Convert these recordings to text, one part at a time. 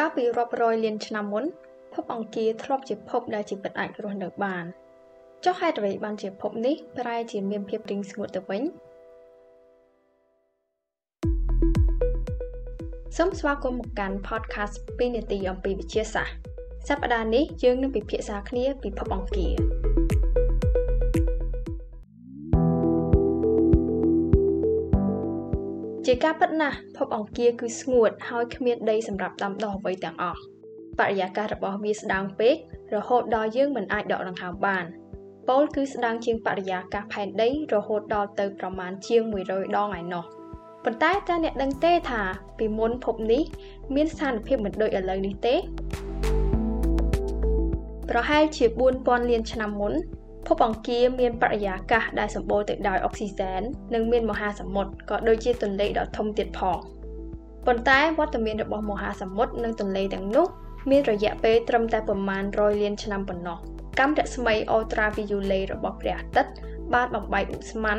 កាលពីរាប់រយលានឆ្នាំមុនភពអង្គារធ្លាប់ជាភពដែលជីវិតអាចរស់នៅបានចុះហេតុអ្វីបានជាភពនេះប្រែជាមានភាពរីងស្ងួតទៅវិញសូមស្វាគមន៍មកកាន់ podcast 2នាទីអំពីវិទ្យាសាស្ត្រសប្តាហ៍នេះយើងនឹងពិភាក្សាគ្នាពីភពអង្គារ ជាការពិតណាស់ភពអង្គារគឺស្ងួតហើយគ្មានដីសម្រាប់ដាំដុះអ្វីទាំងអស់បរិយាកាសរបស់វាស្ដើងពេករហូតដល់យើងមិនអាចដកដង្ហើមបានប៉ូលគឺស្ដើងជាងបរិយាកាសផែនដីរហូតដល់ទៅប្រមាណជាង100ដងឯណោះប៉ុន្តែតើអ្នកដឹងទេថាពីមុនភពនេះ មានស្ថានភាពមិនដូចឥឡូវនេះទេប្រហែលជា4000លានឆ្នាំមុន ភពអង្គារមានបរិយាកាសដែលសម្បូរទៅដោយអុកស៊ីសែននិងមានមហាសមុទ្រក៏ដូចជាទន្លេដ៏ធំទៀតផងប៉ុន្តែវត្តមានរបស់មហាសមុទ្រនិងទន្លេទាំងនោះមានរយៈពេលត្រឹមតែប្រមាណ100លានឆ្នាំប៉ុណ្ណោះកាំរស្មី ultraviolet របស់ព្រះអាទិត្យបានបំបែកឧស្ម័ន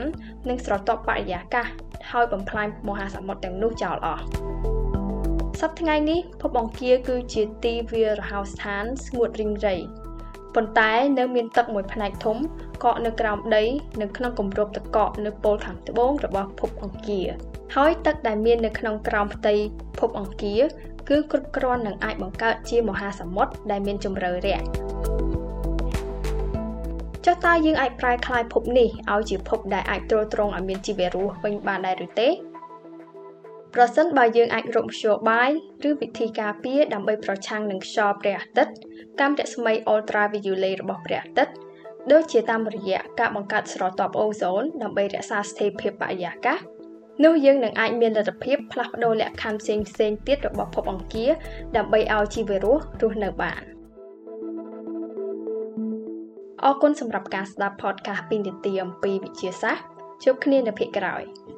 និងស្រទាប់បរិយាកាសហើយបំផ្លាញមហាសមុទ្រទាំងនោះចោលអស់សប្តាហ៍ថ្ងៃនេះភពអង្គារគឺជាទីវាលរហោស្ថានស្ងួតរីងរៃ ប៉ុន្តែនៅមានទឹកមួយផ្នែកធំកកនៅក្រោមដីនិងក្នុងគម្របទឹកកកនៅប៉ូលខាងត្បូងរបស់ភពអង្គារហើយទឹកដែលមាននៅក្នុងក្រោមផ្ទៃភពអង្គារគឺគ្រប់គ្រាន់នឹងអាចបង្កើតជាមហាសមុទ្រដែលមានជម្រៅរាក់ចុះតើយើងអាចប្រែក្លាយភពនេះឲ្យជាភពដែលអាចទ្រទ្រង់ឲ្យមានជីវរស់វិញបានដែរឬទេ ប្រសិនបើយើងអាចរកមធ្យោបាយឬវិធីការពារដើម្បីប្រឆាំងនឹងខ្យល់ព្រះអាទិត្យកាំរស្មី ultraviolet របស់ព្រះអាទិត្យដូចជាតាមរយៈការបង្កើតស្រទាប់អូហ្សូនដើម្បីរក្សាស្ថិរភាពបរិយាកាសនោះយើងនឹងអាចមានលទ្ធភាពផ្លាស់ប្ដូរលក្ខខណ្ឌផ្សេងផ្សេងទៀតរបស់ភពអង្គារដើម្បីឲ្យជីវរស់រស់នៅបានអរគុណសម្រាប់ការស្ដាប់ podcast ពីនាទីអំពីវិទ្យាសាស្ត្រជួបគ្នានៅភាគក្រោយ។